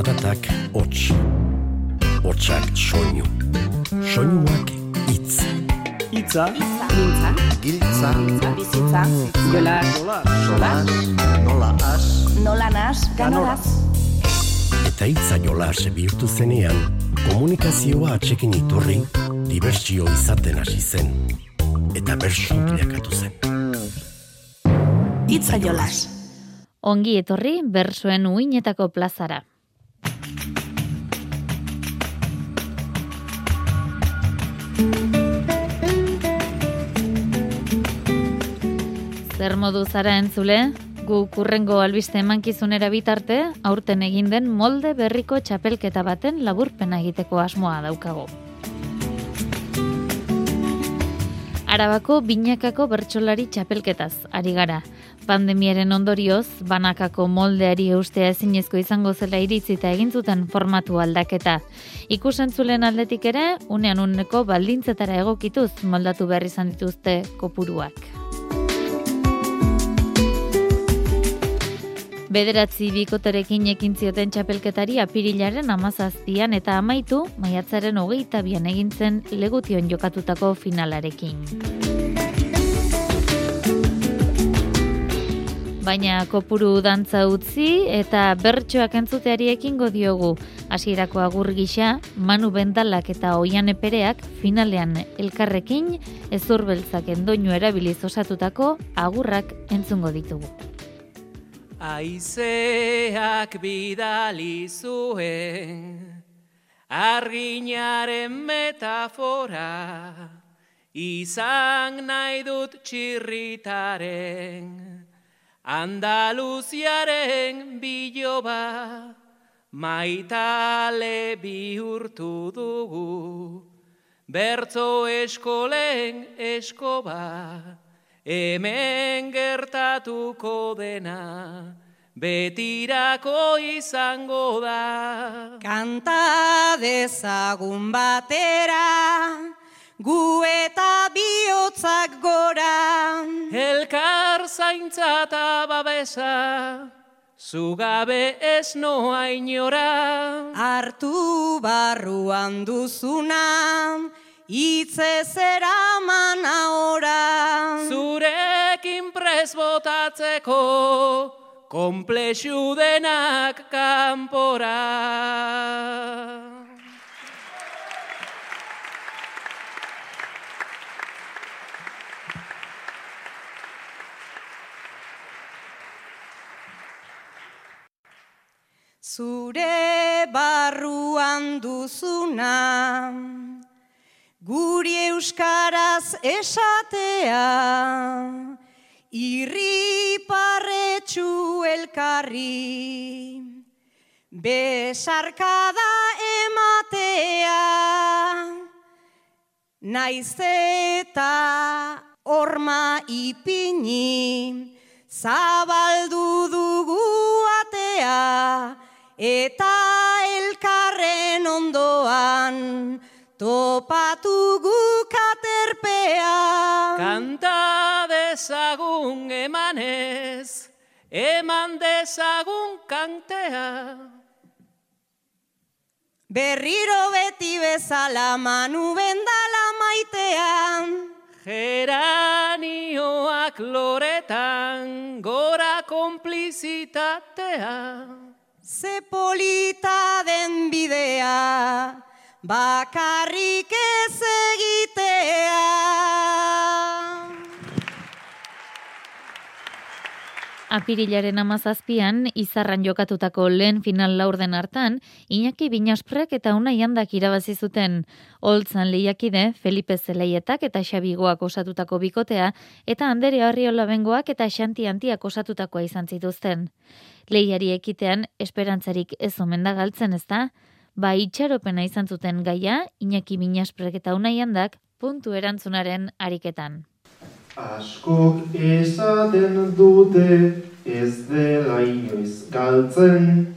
Zaratak hots, hotsak soinu, soinuak itz. Itza, Mintza, Giltza, bizitza, jola, solas, nola as, nola nas, ganoraz. Eta itza jolas bihurtu zenean, komunikazioa atxekin iturri, dibertsio izaten hasi zen. Eta bersu bilakatu zen. Itza jolas. Ongi etorri bersuen uinetako plazara. Zer modu zara entzule? Gu kurrengo albiste emankizunera bitarte, aurten egin den molde berriko txapelketa baten laburpena egiteko asmoa daukago. Arabako binakako bertsolari txapelketaz ari gara. Pandemiaren ondorioz, banakako moldeari eustea ezinezko izango zela iritzita egin zuten formatu aldaketa. Ikusentzulen aldetik ere, unean uneko baldintzetara egokituz moldatu behar izan dituzte kopuruak. Bederatzi bikoterekin ekin zioten txapelketari apirilaren amazazpian eta amaitu maiatzaren hogeita bian egintzen legution jokatutako finalarekin. Baina kopuru dantza utzi eta bertsoak entzuteari ekingo diogu. Hasierako agur gisa, Manu Bendalak eta Oian Epereak finalean elkarrekin ezurbeltzak endoinu erabiliz osatutako agurrak entzungo ditugu. Aizeak bidali zuen arginaren metafora izan nahi dut txirritaren Andaluziaren biloba maitale bihurtu dugu bertzo eskolen eskoba hemen gertatuko dena betirako izango da. Kanta dezagun batera, gu eta bihotzak gora. Elkar zaintza eta babesa, zugabe ez noa inora. Artu barruan duzuna, Itze zera mana ora. Zurekin prez botatzeko, komplexu denak kanpora. Zure barruan duzuna, Guri euskaraz esatea, irri parretxu elkarri, besarkada ematea, naiz eta orma ipini, zabaldu dugu atea, eta elkarren ondoan, Topatu guk aterpea. Kanta dezagun emanez, eman dezagun kantea. Berriro beti bezala manu bendala maitean. Geranioak loretan, gora konplizitatea. Ze polita den bidea, bakarrik ez egitea. Apirilaren amazazpian, izarran jokatutako lehen final laurden hartan, Iñaki Binasprek eta Unai Handak irabazi zuten. Holtzan lehiakide, Felipe Zeleietak eta Xabigoak osatutako bikotea, eta Andere Arriola bengoak eta Xanti Antiak osatutakoa izan zituzten. Lehiari ekitean, esperantzarik ez omen da galtzen ezta, ba itxaropena izan zuten gaia, Iñaki Binasprek eta Unai puntu erantzunaren ariketan. Askok esaten dute ez dela inoiz galtzen,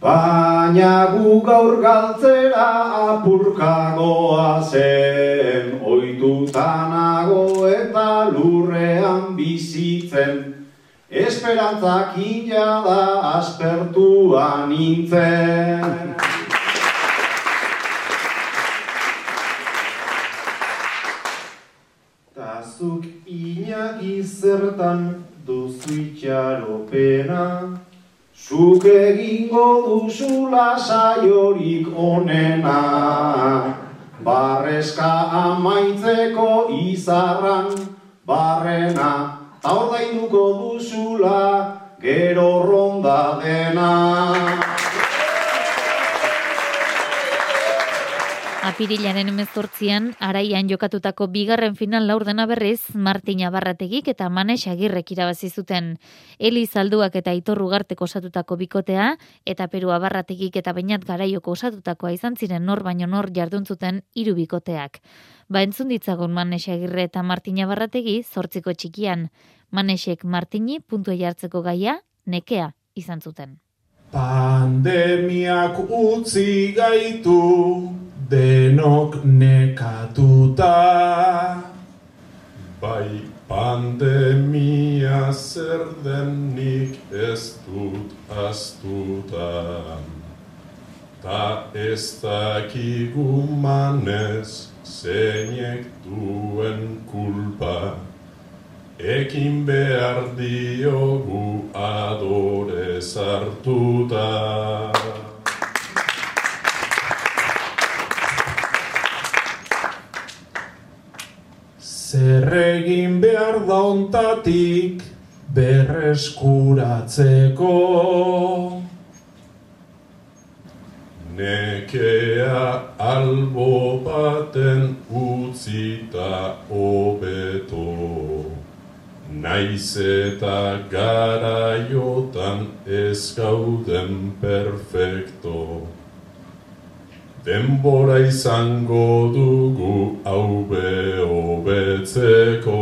baina gu gaur galtzera apurkagoa zen, oitutanago eta lurrean bizitzen, esperantzak da aspertua nintzen. Tazuk inaki zertan duzu itxaropena, Zuk egingo duzula saiorik onena, Barreska amaitzeko izarran barrena, Ta ordainduko duzula gero ronda dena. Apirilaren emezortzian, araian jokatutako bigarren final laurdena berriz, Martina Barrategik eta Manes Agirrek irabazi zuten. Eli Zalduak eta Itorru Garteko osatutako bikotea, eta Perua Barrategik eta Bainat Garaioko osatutakoa izan ziren nor baino nor jarduntzuten hiru bikoteak. Ba entzun ditzagun Manes Agirre eta Martina Barrategi zortziko txikian. Manesek Martini puntua jartzeko gaia, nekea izan zuten. Pandemiak utzi gaitu denok nekatuta. Bai pandemia zer denik ez dut astuta. Ta ez dakigu manez zeinek duen kulpa. Ekin behar diogu adore sartuta Zer egin behar da ontatik berreskuratzeko. Nekea albo baten utzita hobeto. Naiz eta garaiotan ez gauden perfecto denbora izango dugu hau behobetzeko.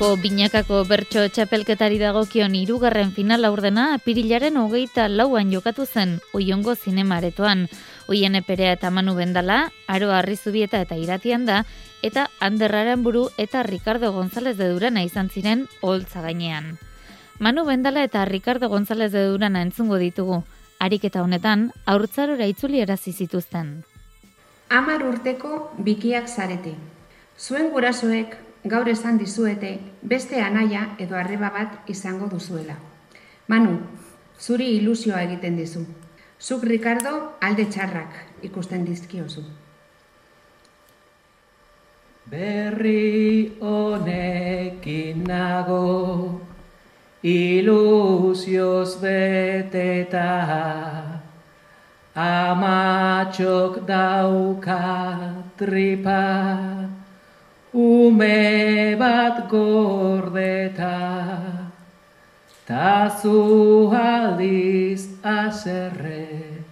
Arabako binakako bertso txapelketari dagokion hirugarren final aurdena apirilaren hogeita lauan jokatu zen oiongo zinemaretoan. Oien eperea eta manu bendala, aro arrizubieta eta iratian da, eta anderraren buru eta Ricardo González de Durana izan ziren holtza gainean. Manu bendala eta Ricardo González de Durana entzungo ditugu. Ariketa honetan, aurtzarora itzuli erazi zituzten. Amar urteko bikiak zarete. Zuen gurasoek gaur esan dizuete beste anaia edo arreba bat izango duzuela. Manu, zuri ilusioa egiten dizu. Zuk Ricardo alde txarrak ikusten dizkiozu. Berri honekin nago ilusioz beteta amatxok dauka tripa ume bat gordeta, ta zu aldiz aserre,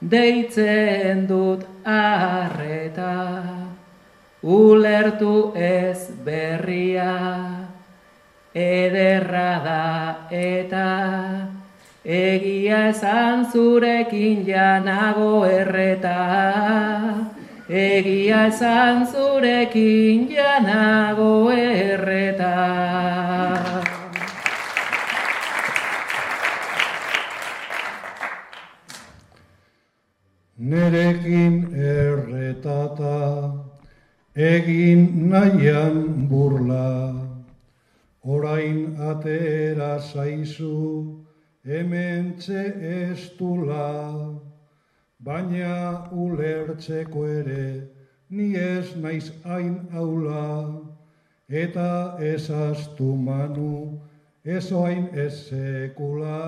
deitzen dut arreta, ulertu ez berria, ederra da eta, egia esan zurekin janago erreta, egia esan zurekin janago erreta. Nerekin erretata egin nahian burla, orain atera zaizu hemen txe estula baina ulertzeko ere ni ez naiz hain aula, eta ez astu manu ez oain ez sekula,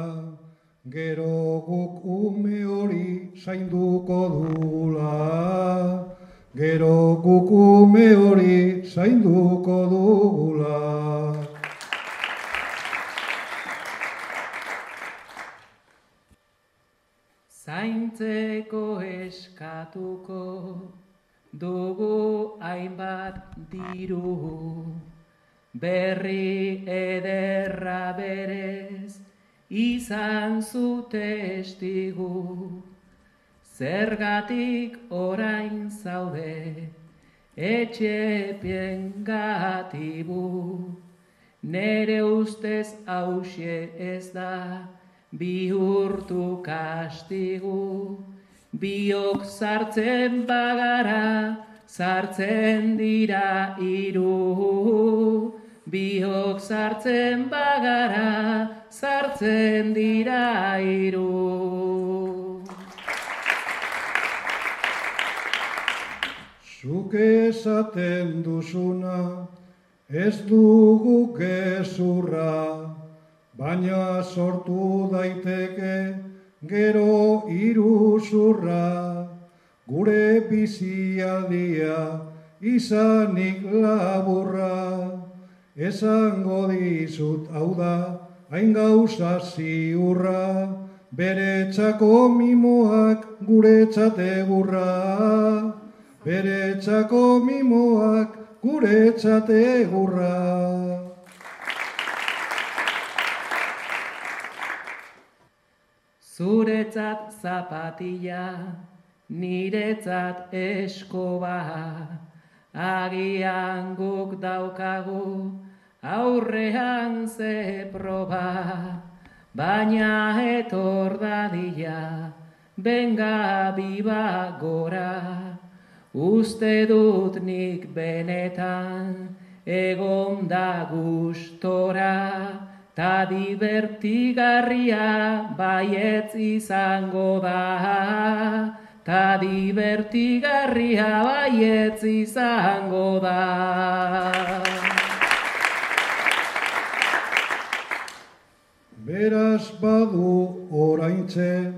gero guk ume hori zainduko dula, gero guk ume hori zainduko dula. Zaintzeko eskatuko dugu hainbat diru berri ederra berez, izan zu testigu. Zergatik orain zaude, etxepien gatibu. Nere ustez hausie ez da, bihurtu kastigu. Biok sartzen bagara, sartzen dira iru. Biok sartzen bagara, sartzen dira iru. Zuk esaten duzuna, ez dugu gezurra, baina sortu daiteke gero iruzurra, gure bizialdia izanik laburra, esango dizut hau da, hain gauza ziurra, bere txako mimoak gure txategurra, bere txako mimoak gure txategurra. Zuretzat zapatilla, niretzat eskoba, agian guk daukagu, aurrean ze proba, baina etor dadila, benga biba gora, uste dut nik benetan, egon da gustora, ta divertigarria baietz izango da, ta divertigarria baietz izango da. Beraz badu oraintze,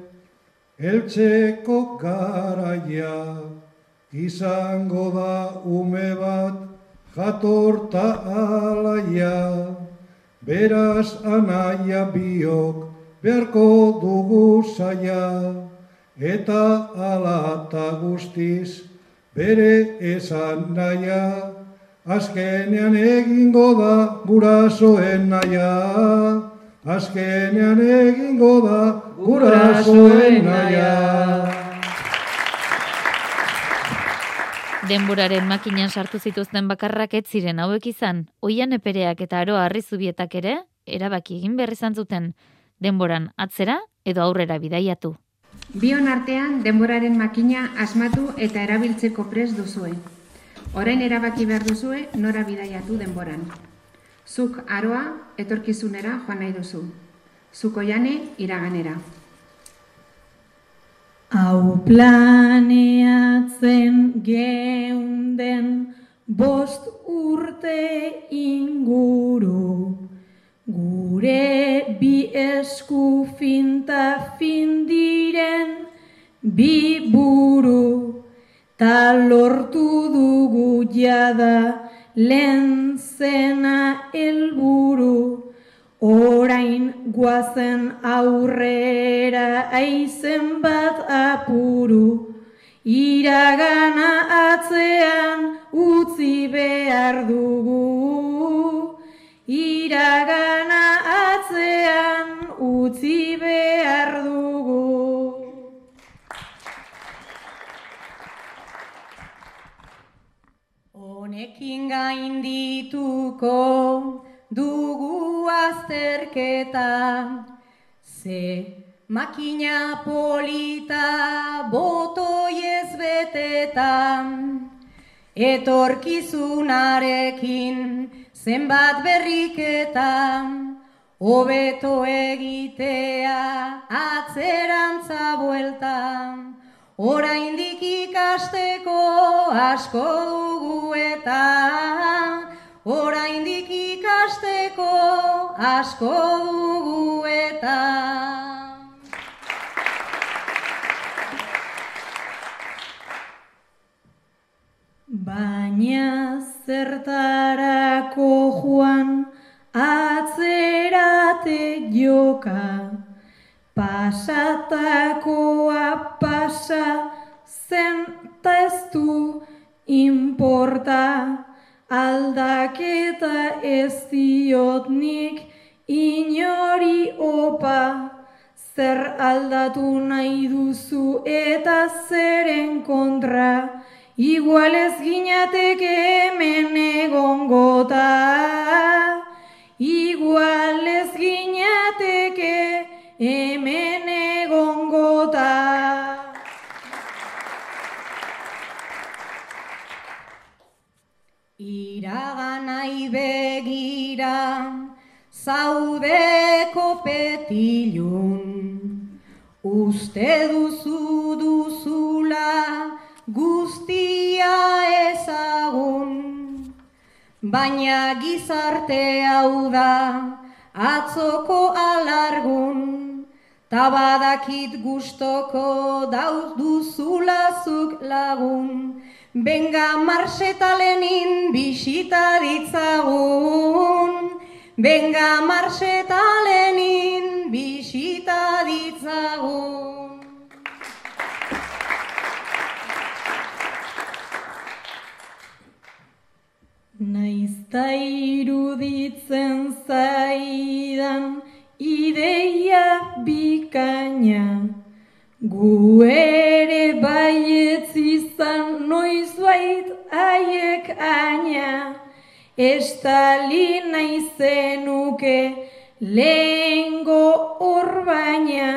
eltzeko garaia, izango da ume bat jatorta alaia. Beraz anaia biok beharko dugu zaia, eta alata guztiz bere esan naia, azkenean egingo da gurasoen naia, azkenean egingo da gurasoen naia. Denboraren makinan sartu zituzten bakarrak ez ziren hauek izan, oian epereak eta aroa arrizubietak ere, erabaki egin behar izan zuten, denboran atzera edo aurrera bidaiatu. Bion artean denboraren makina asmatu eta erabiltzeko pres duzue. Orain erabaki behar duzue nora bidaiatu denboran. Zuk aroa etorkizunera joan nahi duzu. Zuk oiane iraganera. Hau planeatzen geunden bost urte inguru, gure bi esku finta findiren bi buru, ta lortu dugu jada lehen zena helburu, Orain guazen aurrera aizen bat apuru, iragana atzean utzi behar dugu. Iragana atzean utzi behar dugu. Honekin gaindituko azterketa, ze makina polita botoi ez betetan, etorkizunarekin zenbat berriketan, hobeto egitea atzerantza bueltan, oraindik ikasteko asko dugu eta oraindik ikasteko asko dugu eta. Baina zertarako joan atzerate joka, pasatakoa pasa zen ez du inporta, aldaketa ez diot nik inori opa, zer aldatu nahi duzu eta zeren kontra, igual ez ginateke hemen egongota, igual ez ginateke hemen egongota. Iraganai begira, zaudeko petilun, uste duzu duzula guztia ezagun, baina gizarte hau da atzoko alargun, tabadakit gustoko dauz duzulazuk lagun, Benga Marseta Lenin bisita ditzagun, Benga Marseta Lenin bisita ditzagun. Naizta iruditzen zaidan ideia bikaina, gu ere baietz izan noiz bait aiek aina, estalina izenuke lehengo hor baina,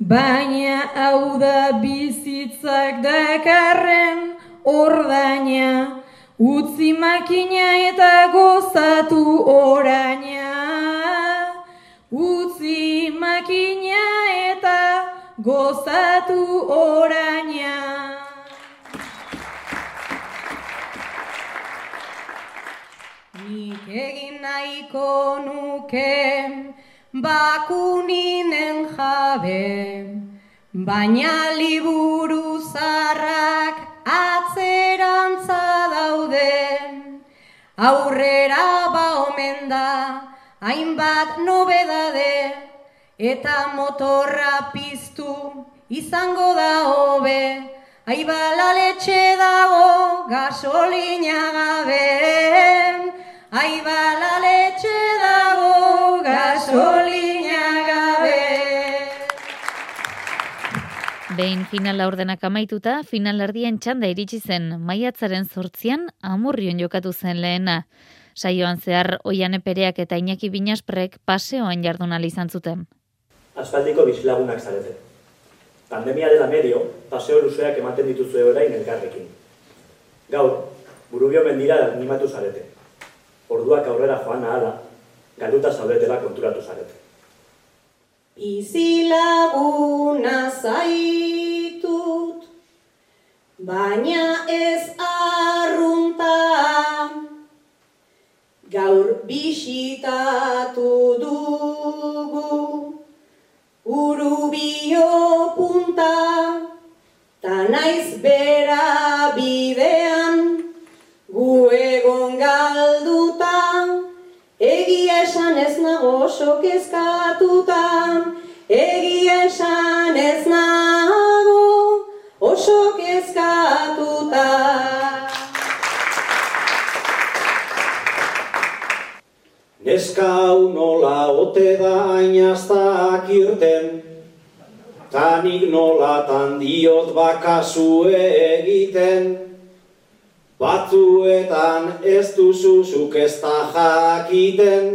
baina hau da bizitzak dakarren ordaina, utzi makina eta gozatu oraina, utzi makina eta gozatu oraina. Nik egin nahiko nuke bakuninen jabe, baina liburu zarrak atzerantza daude. Aurrera ba omen da, hainbat nobedade, eta motorra piztu izango da hobe. Aibala letxe dago gasolina gabe, aibala letxe dago gasolina gabe. Behin final laurdenak amaituta, final erdien txanda iritsi zen, maiatzaren zortzian, amurrion jokatu zen lehena. Saioan zehar, oian epereak eta Iñaki Binasprek paseoan jardun izan zuten. Aspaldiko bizilagunak zarete. Pandemia dela medio, paseo luzeak ematen dituzue orain elkarrekin. Gaur, burubio mendira animatu zarete. Orduak aurrera joan ahala, galduta zaudetela konturatu zarete. Bizilaguna zaitut, baina ez arrunta, gaur bisitatu dugu, urubio punta, ta naiz bera bidean, esan ez nago oso kezkatuta, egia esan ez nago oso kezkatuta. Neska nola ote da ainaztak irten, tanik nolatan diot bakazue egiten, Batzuetan ez duzuzuk ez da jakiten,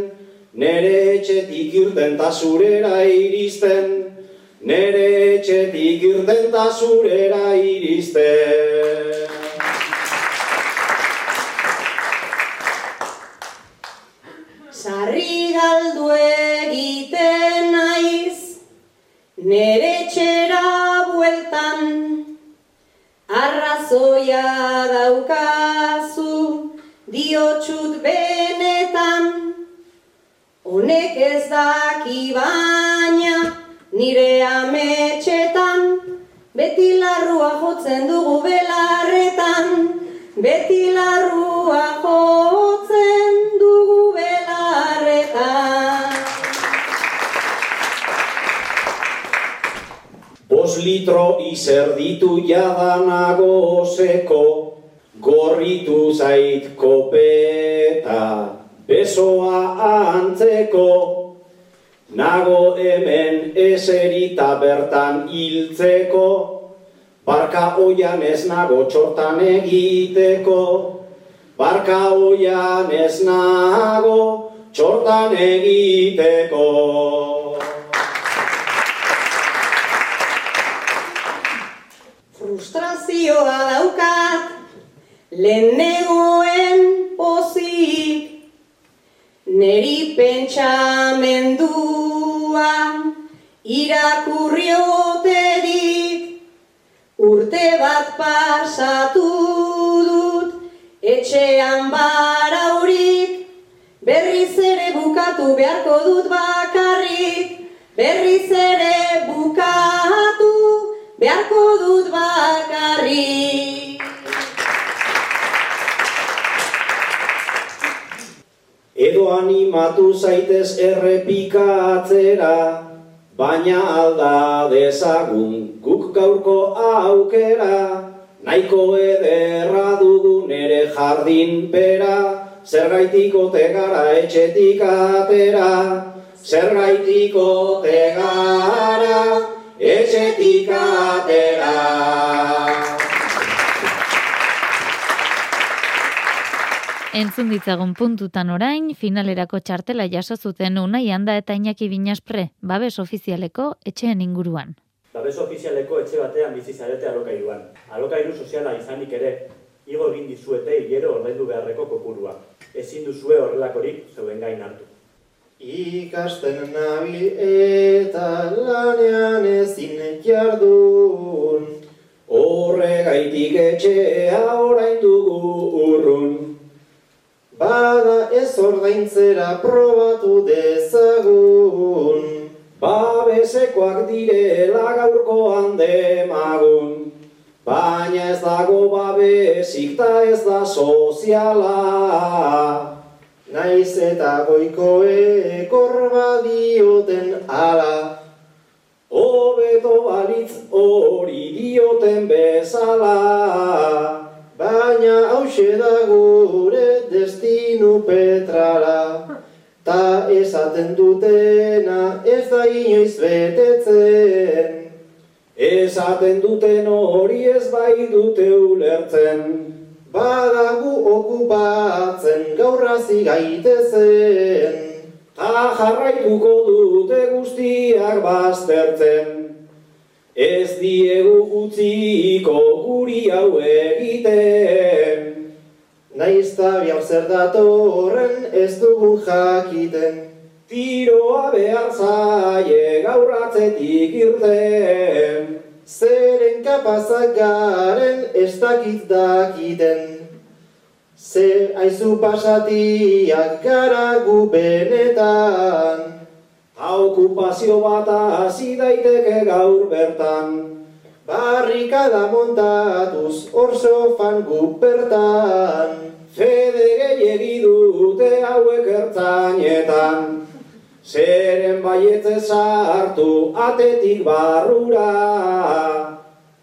nere etxetik irten ta zurera iristen, nere etxetik irten ta zurera iristen. Sarri galdu egiten naiz, nere txera bueltan, arrazoia daukazu, diotxut benetan, honek ez daki baina, nire ametxetan, beti larrua jotzen dugu belarretan, beti larrua jotzen dugu belarretan. Bos litro izer ditu jadanago oseko, gorritu zait kopeta, besoa antzeko, nago hemen eserita bertan hiltzeko, barka oian ez nago txortan egiteko, barka oian ez nago txortan egiteko. Frustrazioa daukat, lehen negoen pozik, neri pentsamenduan irakurrioterik, urte bat pasatu dut, etxean baraurik, berriz ere bukatu beharko dut bakarrik, berriz ere bukatu beharko dut bakarrik. Animatu zaitez errepikatzera, baina alda dezagun guk gaurko aukera, nahiko ederra dugu nere jardin pera, zergaitik ote gara etxetik atera, zergaitik ote gara etxetik atera. Entzun ditzagun puntutan orain, finalerako txartela jaso zuten Unai Handa eta Iñaki Binaspre, babes ofizialeko etxeen inguruan. Babes ofizialeko etxe batean bizi zarete alokairuan. Alokairu soziala izanik ere, igo egin dizuete hilero ordaindu beharreko kopurua. Ezin duzue horrelakorik zeuen gain hartu. Ikasten nabil eta lanean ezin jardun Horregaitik etxea orain dugu urrun Bada ez ordaintzera probatu dezagun. Babesekoak direla gaurkoan demagun. Baina ez dago babesik ta ez da soziala. Naiz eta goikoek horba dioten ala. Hobeto balitz hori dioten bezala Baina hause da gure destinu petrala. Ta esaten dutena ez da inoiz betetzen. Esaten duten hori ez bai dute ulertzen. Badagu okupatzen gaurrazi gaitezen. Ta jarraituko dute guztiak baztertzen Ez diegu utziko guri hau egiten. Naizta bihar zer datorren ez dugu jakiten. Tiroa behar zaie gaurratzetik irten. Zeren kapazak garen ez dakit dakiten. Ze aizu pasatiak gara gu benetan Okupazio bat hasi daiteke gaur bertan. Barrikada montatuz hor sofan gu bertan. Fede gehiegi dute hauek ertzainetan. Zeren baietze sartu atetik barrura.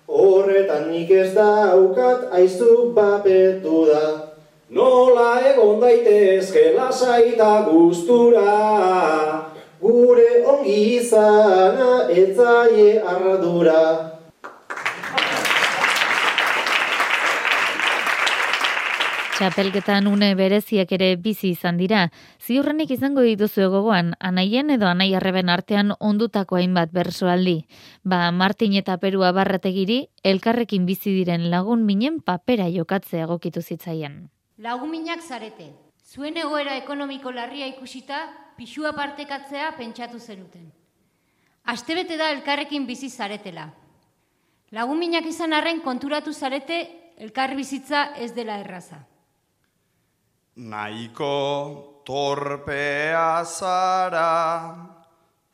Horretan nik ez daukat aizu bapetu da. Nola egon daitezke lasaita gustura Gure ongi izana etzaie arradura Txapelketan une bereziak ere bizi izan dira. Ziurrenik izango dituzu gogoan, anaien edo anai arreben artean ondutako hainbat bersoaldi. Ba, Martin eta Perua barrategiri, elkarrekin bizi diren lagun minen papera jokatzea egokitu zitzaien. Laguminak zarete, zuen egoera ekonomiko larria ikusita, pixua partekatzea pentsatu zenuten. Astebete da elkarrekin bizi zaretela. Laguminak izan arren konturatu zarete, elkar bizitza ez dela erraza. Naiko torpea zara,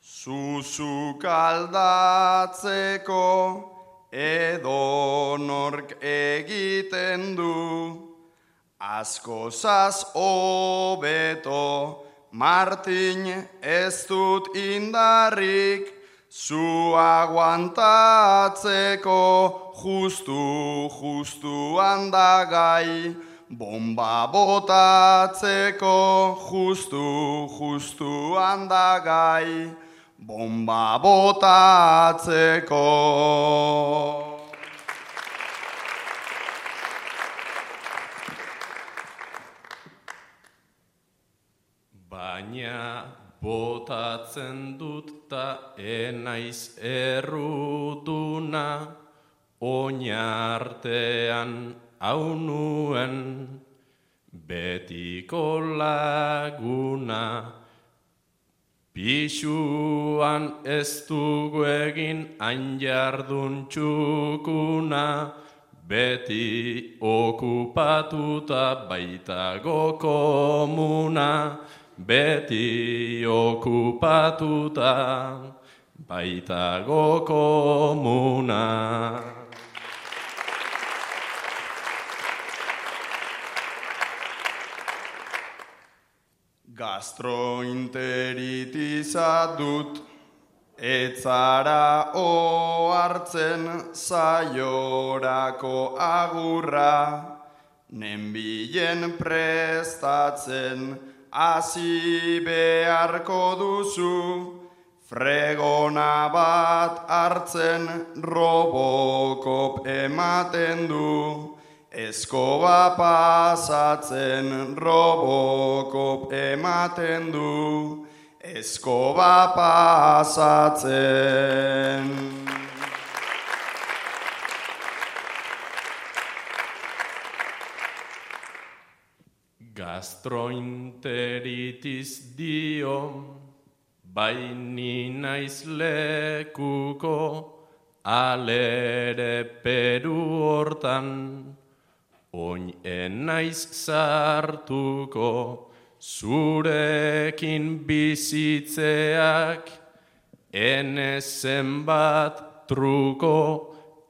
zuzuk aldatzeko, edo nork egiten du, asko zaz hobeto, Martin ez dut indarrik, zu aguantatzeko justu, justu handagai, bomba botatzeko justu, justu handagai, bomba botatzeko. Baina botatzen dut ta enaiz erruduna, oinartean hau nuen, betiko laguna. Pixuan ez dugu egin hain jardun txukuna, beti okupatuta baitago komuna, beti okupatuta baitago komuna. Gastroenteritiza dut, etzara ohartzen zaiorako agurra, nenbilen prestatzen hasi beharko duzu, fregona bat hartzen robokop ematen du, Eskoba pasatzen robokop ematen du, eskoba pasatzen. Gastroenteritis dio, baini naiz lekuko, alere peru hortan, Oin enaiz zartuko zurekin bizitzeak ene zenbat truko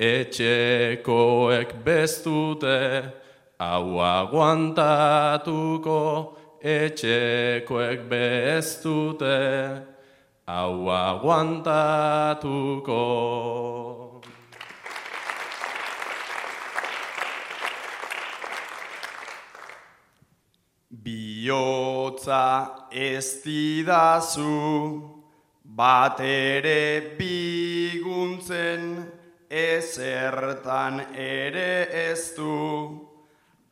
etxekoek bestute hau aguantatuko etxekoek bestute hau aguantatuko. Biotza ez didazu, bat ere biguntzen, ezertan ere ez du,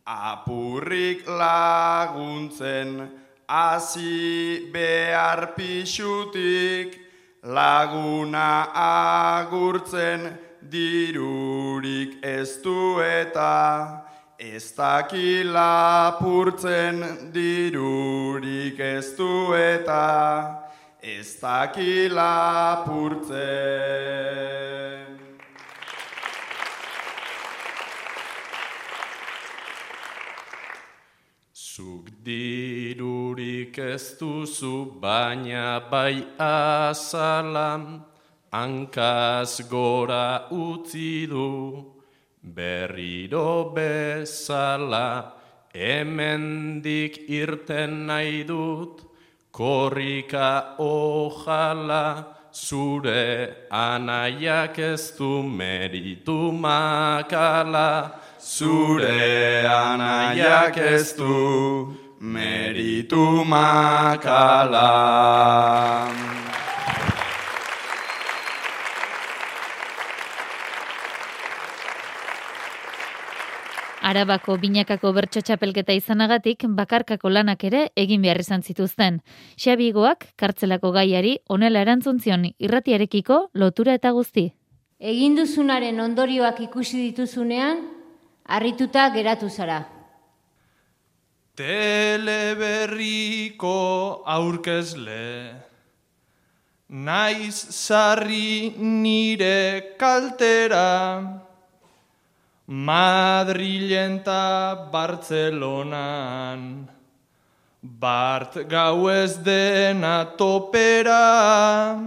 apurrik laguntzen, hasi behar pixutik, laguna agurtzen, dirurik ez du eta, Ez dakila purtzen dirurik ez du eta ez dakila purtzen. Zuk dirurik ez duzu baina bai azalam, hankaz gora utzi du. Berriro bezala hemendik irten nahi dut, korrika ojala zure anaiak ez du meritu makala. Zure anaiak ez du meritu makala. Arabako binakako bertso txapelketa izanagatik bakarkako lanak ere egin behar izan zituzten. Xabigoak kartzelako gaiari onela erantzuntzion irratiarekiko lotura eta guzti. Egin duzunaren ondorioak ikusi dituzunean, harrituta geratu zara. Teleberriko aurkezle, naiz sarri nire kaltera, Madrilen eta Bartzelonan, Bart gau ez dena topera,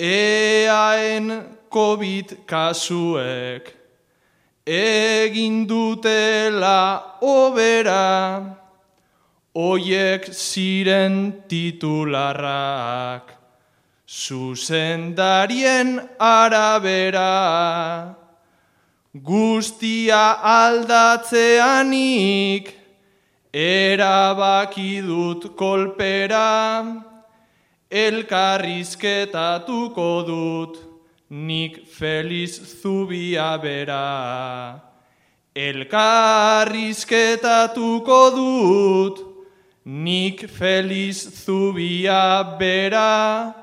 eaen COVID kasuek, egin dutela obera, oiek ziren titularrak, zuzendarien arabera, guztia aldatzeanik, erabaki dut kolpera, elkarrizketatuko dut, nik feliz zubia bera. Elkarrizketatuko dut, nik feliz zubia bera,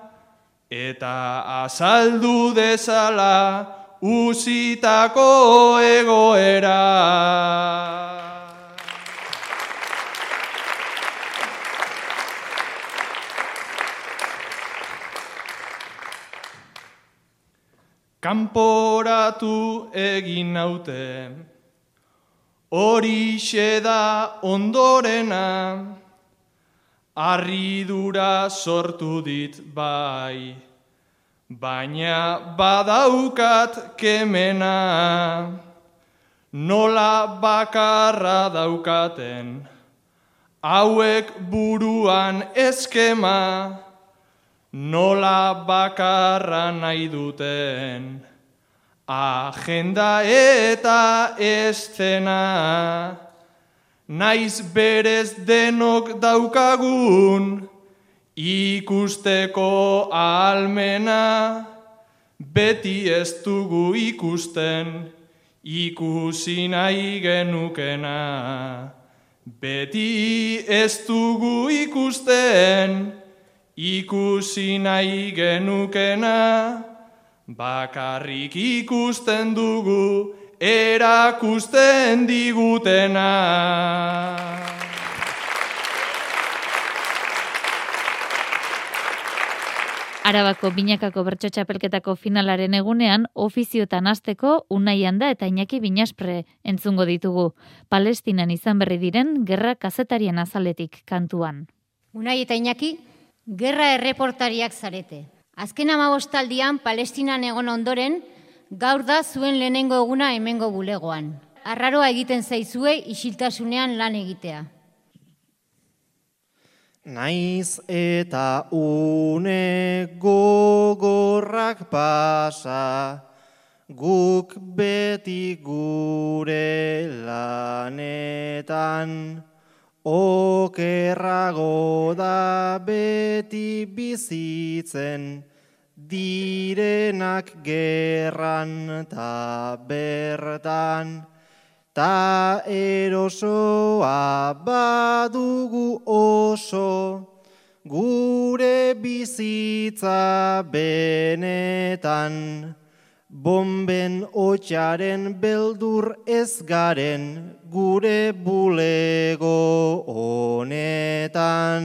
eta azaldu dezala uzitako egoera. Kanporatu egin naute, hori da ondorena, arridura sortu dit bai, baina badaukat kemena, nola bakarra daukaten, hauek buruan eskema, nola bakarra nahi duten, agenda eta eszena, naiz berez denok daukagun, ikusteko almena, beti ez dugu ikusten, ikusi nahi genukena. Beti ez dugu ikusten, ikusi nahi genukena, bakarrik ikusten dugu, erakusten digutena. Arabako binakako bertso txapelketako finalaren egunean, ofiziotan azteko Unai Handa eta Iñaki Binaspre entzungo ditugu. Palestinan izan berri diren gerra kazetarien azaletik kantuan. Unai eta Iñaki, gerra erreportariak zarete. Azken amabostaldian, Palestinan egon ondoren, gaur da zuen lehenengo eguna hemengo bulegoan. Arraroa egiten zaizue isiltasunean lan egitea. Naiz eta une gogorrak pasa, guk beti gure lanetan, okerrago da beti bizitzen, direnak gerran ta bertan, ta erosoa badugu oso, gure bizitza benetan, bomben otxaren beldur ez garen, gure bulego honetan.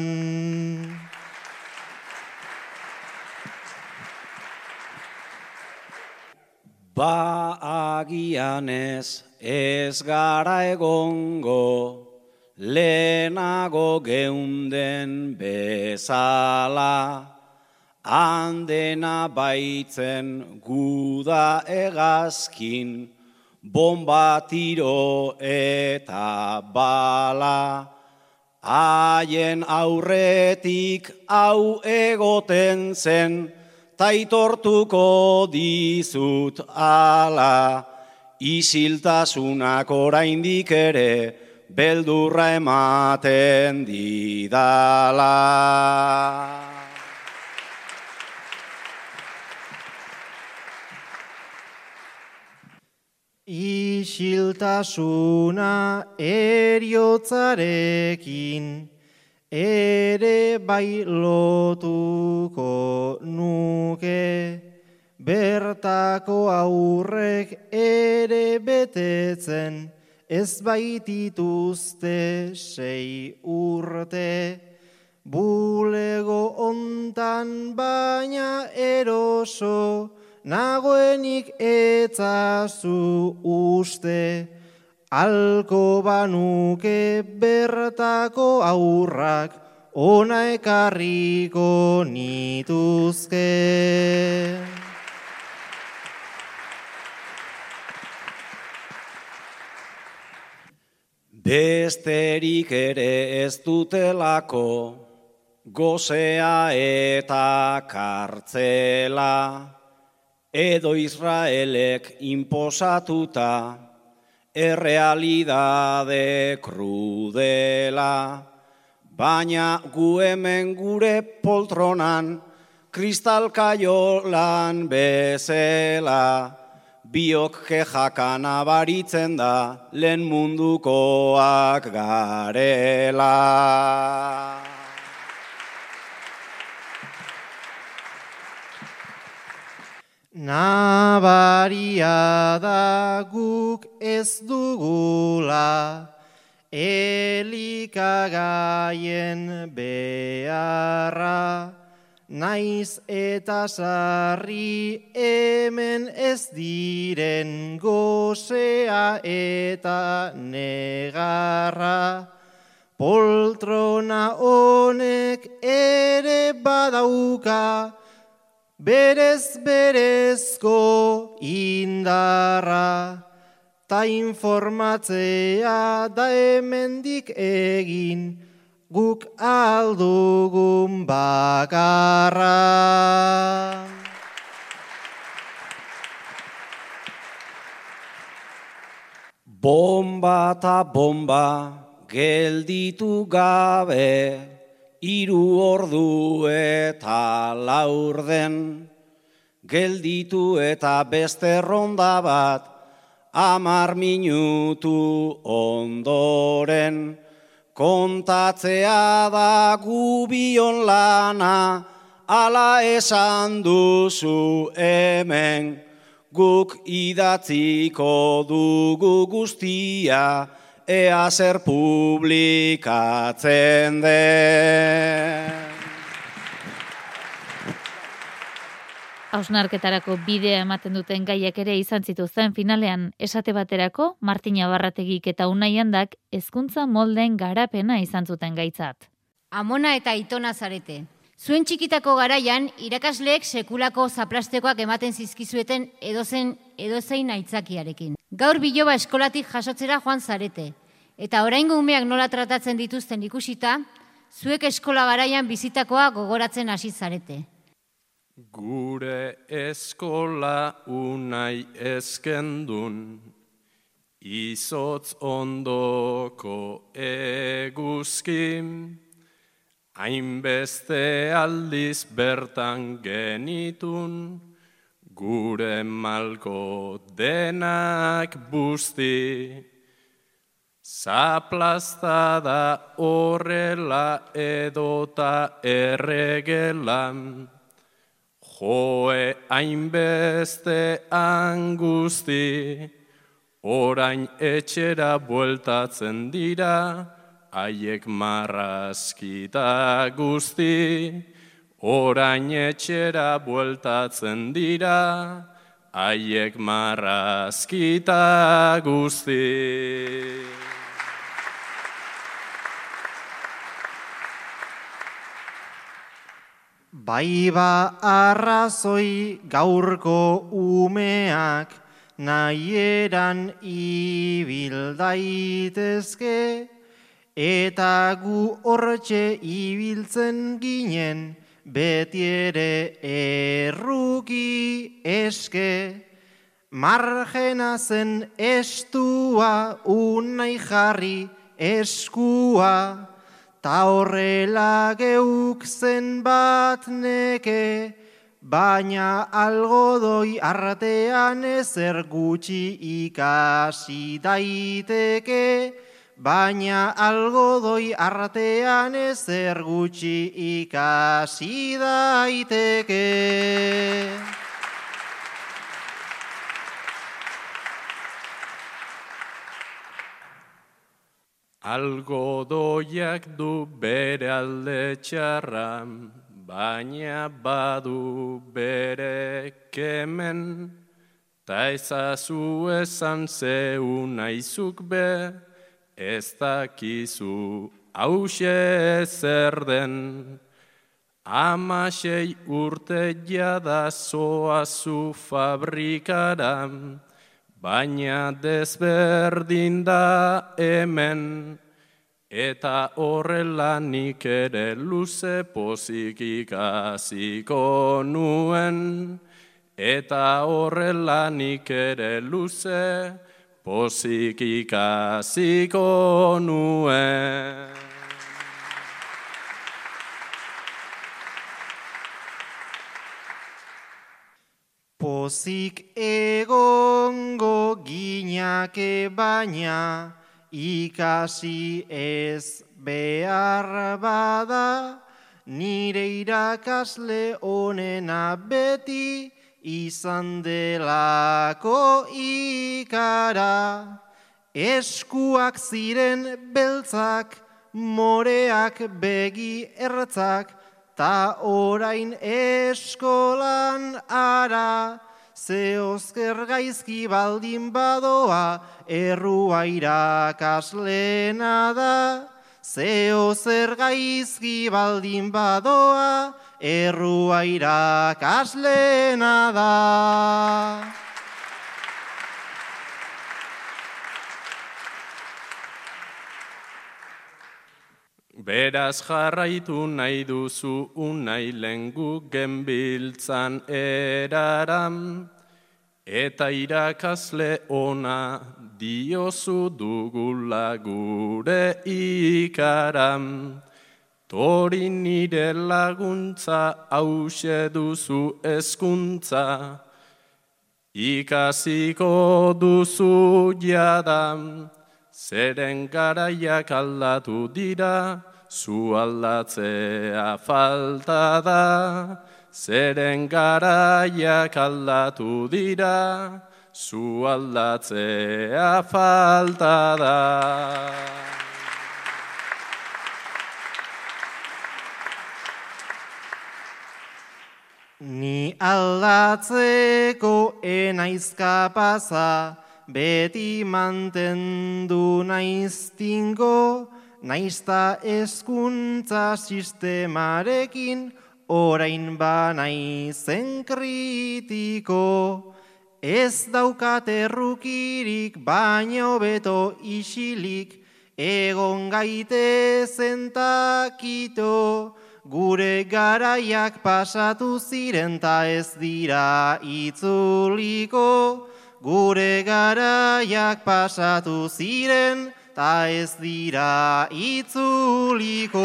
Ba agian ez ez gara egongo, lehenago geunden bezala, handena baitzen guda egazkin, bomba tiro eta bala, haien aurretik hau egoten zen, taitortuko dizut ala, isiltasunak oraindik ere, beldurra ematen didala. Isiltasuna eriotzarekin, ere bai lotuko nuke, bertako aurrek ere betetzen, ez baitituzte sei urte, bulego ontan baina eroso, nagoenik etzazu uste, Alko banuke bertako aurrak ona ekarriko nituzke. Besterik ere ez dutelako, gozea eta kartzela, edo Israelek imposatuta, errealidade krudela, baina gu hemen gure poltronan, kristalkaiolan bezela, biok kejakan abaritzen da, lehen mundukoak garela. Nabaria da guk ez dugula elikagaien beharra, naiz eta sarri hemen ez diren gozea eta negarra. Poltrona honek ere badauka, berez berezko indarra, ta informatzea da hemendik egin, guk aldugun bakarra. Bomba eta bomba gelditu gabe, Iru ordu eta laurden, gelditu eta beste ronda bat, amar minutu ondoren, kontatzea da gubion lana, ala esan duzu hemen, guk idatziko dugu guztia, ea zer publikatzen den. Hausnarketarako bidea ematen duten gaiak ere izan zituzten finalean esate baterako Martina Barrategik eta Unai Handak hezkuntza molden garapena izan zuten gaitzat. Amona eta Itona zarete. Zuen txikitako garaian irakasleek sekulako zaplastekoak ematen zizkizueten edozen edozein aitzakiarekin. Gaur biloba eskolatik jasotzera joan zarete. Eta oraingo umeak nola tratatzen dituzten ikusita, zuek eskola garaian bizitakoa gogoratzen hasi zarete. Gure eskola unai ezkendun, izotz ondoko eguzkin, hainbeste aldiz bertan genitun, gure malko denak busti. Zaplazta da horrela edota erregelan, joe hainbeste angusti, orain etxera bueltatzen dira, haiek marrazkita guzti, orain etxera bueltatzen dira, haiek marrazkita guzti. Bai ba arrazoi gaurko umeak nahieran ibil daitezke eta gu hortxe ibiltzen ginen beti ere erruki eske margena zen estua unai jarri eskua Ta horrela geuk zen bat neke, baina algodoi artean ezer gutxi ikasi daiteke, baina algodoi artean ezer gutxi ikasi daiteke. Algodoiak du bere alde txarra, baina badu bere kemen, ta ezazu esan zeu naizuk be, ez dakizu hause zer den. Amasei urte jada zoazu fabrikaran, baina desberdin da hemen, Eta horrela nik ere luze pozik ikasiko nuen, eta horrela nik ere luze pozik ikasiko nuen. Pozik egongo ginake baina, ikasi ez behar bada, nire irakasle onena beti izan delako ikara. Eskuak ziren beltzak, moreak begi ertzak, ta orain eskolan ara. Ze ozker gaizki baldin badoa, errua irakaslena da. Ze ozer gaizki baldin badoa, errua irakaslena da. Beraz jarraitu nahi duzu unai lengu genbiltzan eraram, eta irakasle ona diozu dugula gure ikaram. Tori nire laguntza hause duzu eskuntza, ikasiko duzu jadam, zeren garaiak aldatu dira, zu aldatzea falta da, zeren garaiak aldatu dira, zu aldatzea falta da. Ni aldatzeko enaizka pasa, beti mantendu naiztingo, naizta eskuntza sistemarekin, orain ba naizen kritiko. Ez daukat errukirik, baino beto isilik, egon gaite zentakito, Gure garaiak pasatu ziren ta ez dira itzuliko. Gure garaiak pasatu ziren ta ez dira itzuliko.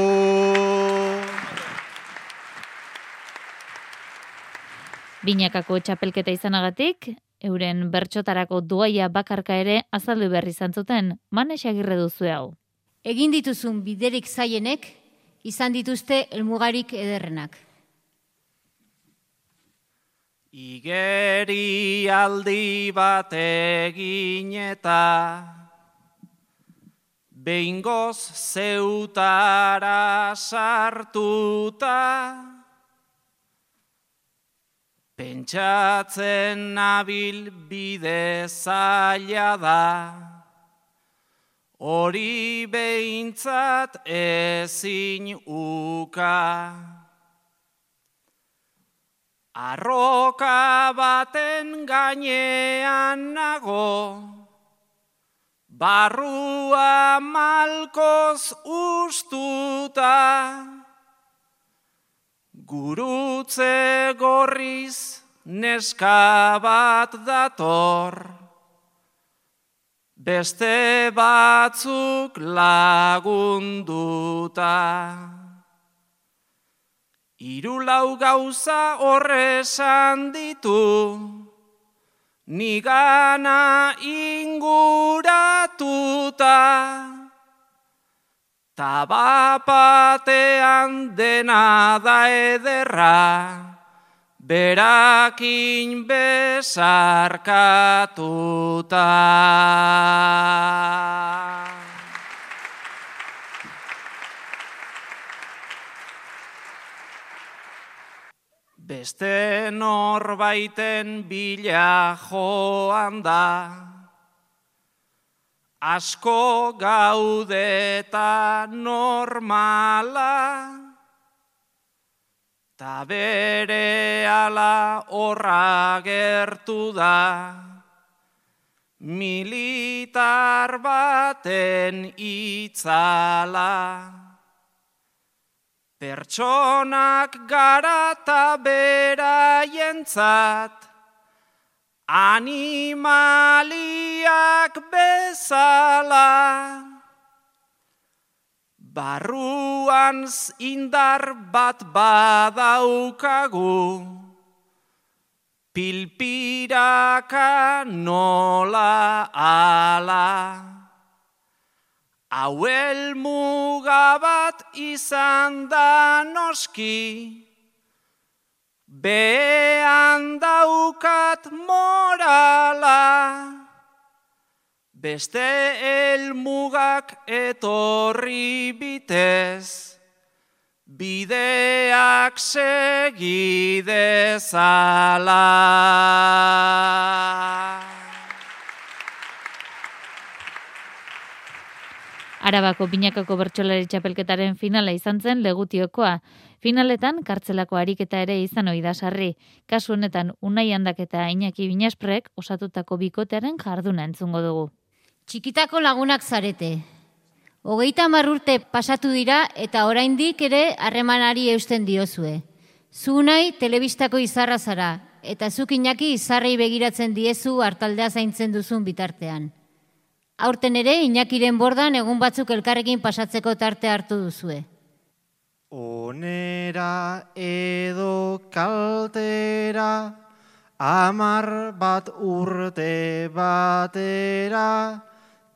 Binakako txapelketa izanagatik, euren bertxotarako duaia bakarka ere azaldu berri zantzuten, manes agirre duzu hau. Egin dituzun biderik zaienek, izan dituzte elmugarik ederrenak. Igeri aldi bat egin eta behingoz zeutara sartuta pentsatzen nabil bide zaila da hori behintzat ezin uka. Arroka baten gainean nago, barrua malkoz ustuta, gurutze gorriz neska bat dator beste batzuk lagunduta. Iru lau gauza horrezan ditu, nigana inguratuta. Tabapatean dena da ederra, berakin besarkatuta. Beste norbaiten bila joan da, asko gaudeta normala, Ta bere ala horra gertu da, militar baten itzala. Pertsonak garata beraientzat, animaliak bezala. Barruan indar bat badaukagu, pilpiraka nola ala. Hauel mugabat izan da noski, behan daukat morala. Beste elmugak etorri bitez, bideak segidezala. Arabako binakako bertsolari txapelketaren finala izan zen legutiokoa. Finaletan kartzelako ariketa ere izan ohi da sarri. Kasu honetan Unai Handak eta Iñaki Binasprek osatutako bikotearen jarduna entzungo dugu. Txikitako lagunak zarete. Hogeita marrurte pasatu dira eta oraindik ere harremanari eusten diozue. Zu nahi telebistako izarra zara eta zuk inaki izarrei begiratzen diezu hartaldea zaintzen duzun bitartean. Aurten ere inakiren bordan egun batzuk elkarrekin pasatzeko tarte hartu duzue. Onera edo kaltera, amar bat urte batera,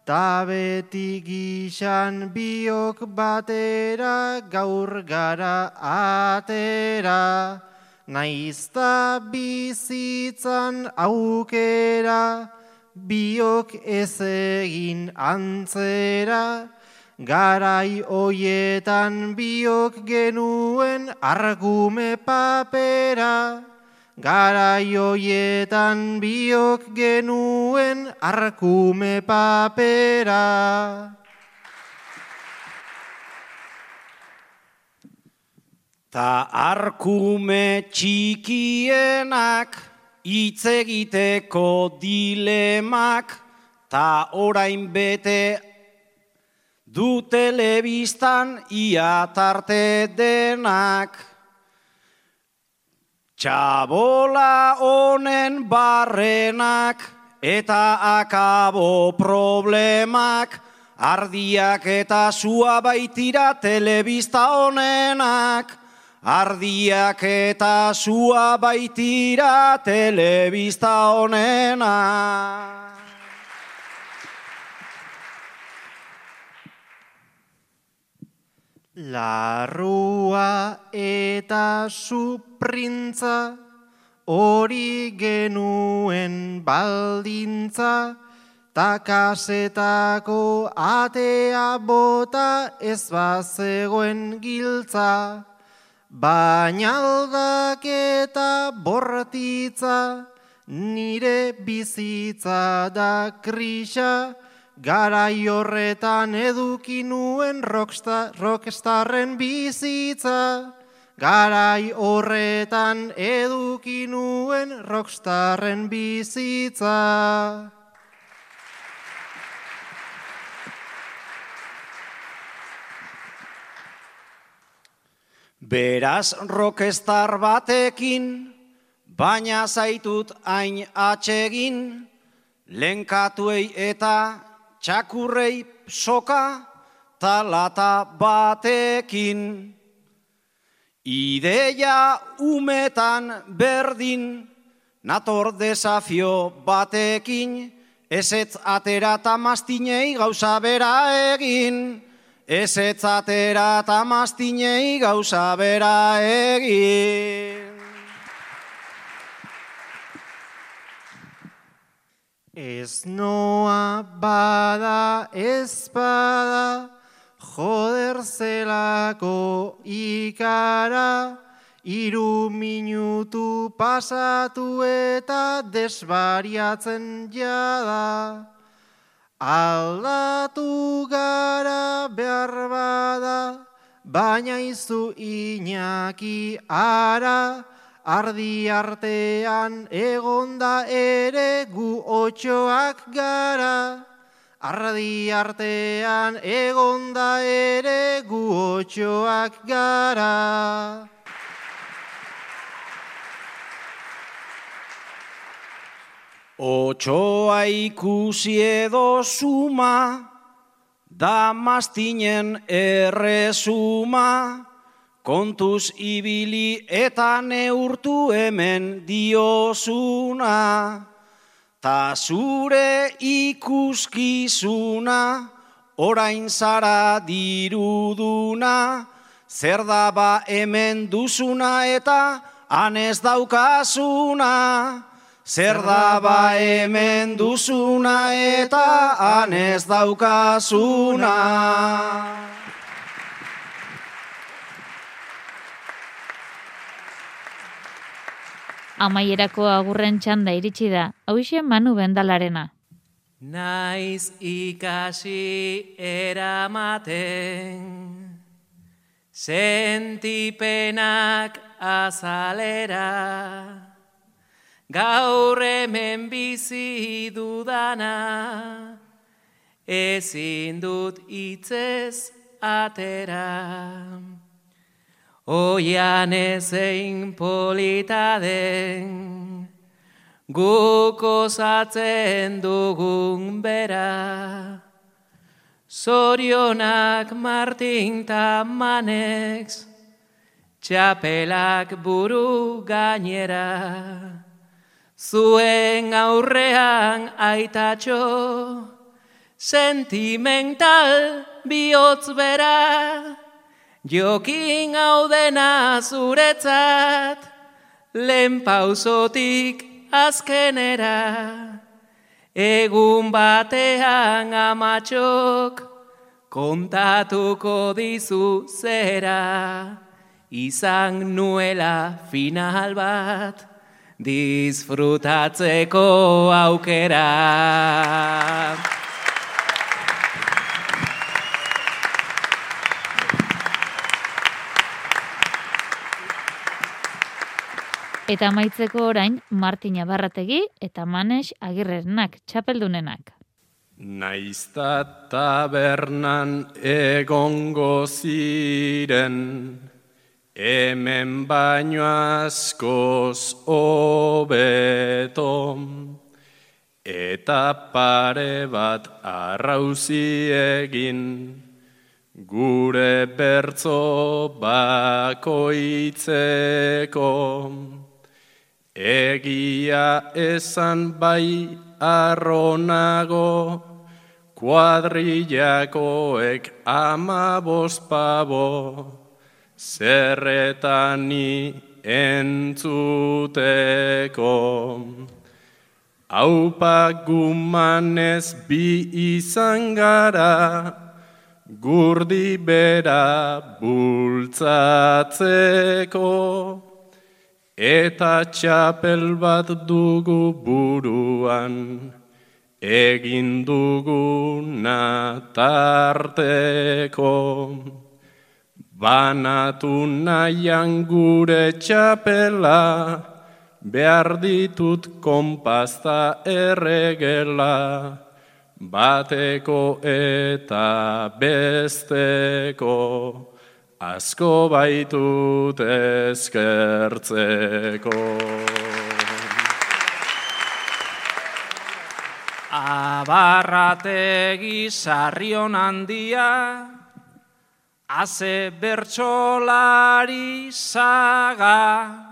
Ta beti gixan biok batera gaur gara atera, naizta bizitzan aukera, biok ez egin antzera, garai hoietan biok genuen argume papera. Garaioietan biok genuen arkume papera. Ta arkume txikienak hitz egiteko dilemak ta orain bete du telebistan ia tarte denak. Txabola honen barrenak eta akabo problemak, ardiak eta sua baitira telebista honenak, ardiak eta sua baitira telebista honenak. Larrua eta suprintza hori genuen baldintza, takasetako atea bota ez bazegoen giltza, baina aldaketa bortitza, nire bizitza da krisa, Garai horretan eduki nuen rockstarren bizitza. Garai horretan eduki nuen rockstarren bizitza. Beraz rockstar batekin, baina zaitut hain atsegin, lenkatuei eta txakurrei soka talata batekin. Ideia umetan berdin, nator desafio batekin, ezetz atera eta mastinei gauza bera egin. Ezetz atera eta mastinei gauza bera egin. Ez noa bada ez bada, joder zelako ikara, iru minutu pasatu eta desbariatzen jada. Aldatu gara behar bada, baina izu inaki ara, ardi artean egonda ere gu otxoak gara. Ardi artean egonda ere gu otxoak gara. Otxoa ikusi edo suma, da mastinen erresuma, kontuz ibili eta neurtu hemen diosuna, ta zure ikuskizuna, orain zara diruduna, zer da ba hemen duzuna eta anez daukazuna. Zer da ba hemen duzuna eta anez daukazuna. Amaierako agurren txanda iritsi da, hauxe manu bendalarena. Naiz ikasi eramaten, sentipenak azalera, gaur hemen bizi dudana, ezin dut itzez atera. Oian ezein polita den, guk osatzen dugun bera. Zorionak Martin Tamanex, txapelak buru gainera. Zuen aurrean aitatxo, sentimental bihotz bera. Jokin hau dena zuretzat, lehen pausotik azkenera. Egun batean amatxok, kontatuko dizu zera. Izan nuela final bat, disfrutatzeko aukera. Eta amaitzeko orain Martina Barrategi eta Manes Agirrenak txapeldunenak. Naizta tabernan egongo ziren, hemen baino askoz hobeto, eta pare bat arrauzi egin, gure bertzo bakoitzeko. Egia esan bai arronago, kuadrillakoek ama pabo, zerretani entzuteko. Haupa gumanez bi izan gara, gurdi bera bultzatzeko. Eta txapel bat dugu buruan, egin dugu natarteko. Banatu nahian gure txapela, behar ditut konpazta erregela, bateko eta besteko asko baitut eskertzeko. Abarrategi sarrion handia, Aze bertsolari saga,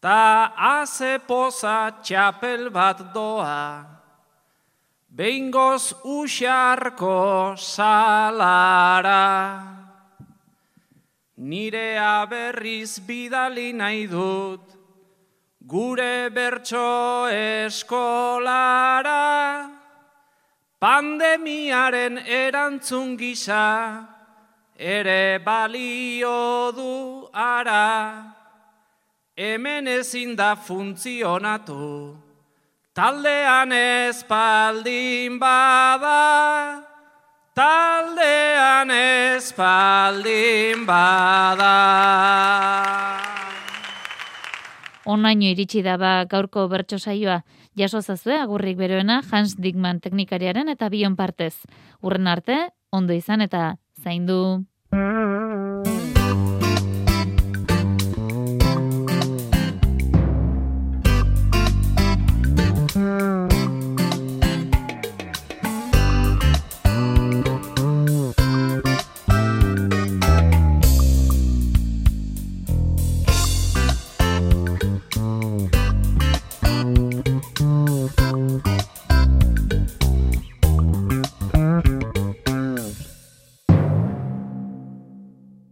Ta aze poza txapel bat doa, Behingoz usarko salara. Nire aberriz bidali nahi dut, gure bertso eskolara, pandemiaren erantzun gisa, ere balio du ara, hemen ezin da funtzionatu, taldean espaldin bada, taldean espaldin bada. Onaino iritsi daba gaurko bertso saioa. Jaso zazue agurrik beroena Hans Dickman teknikariaren eta bion partez. Urren arte, ondo izan eta zaindu.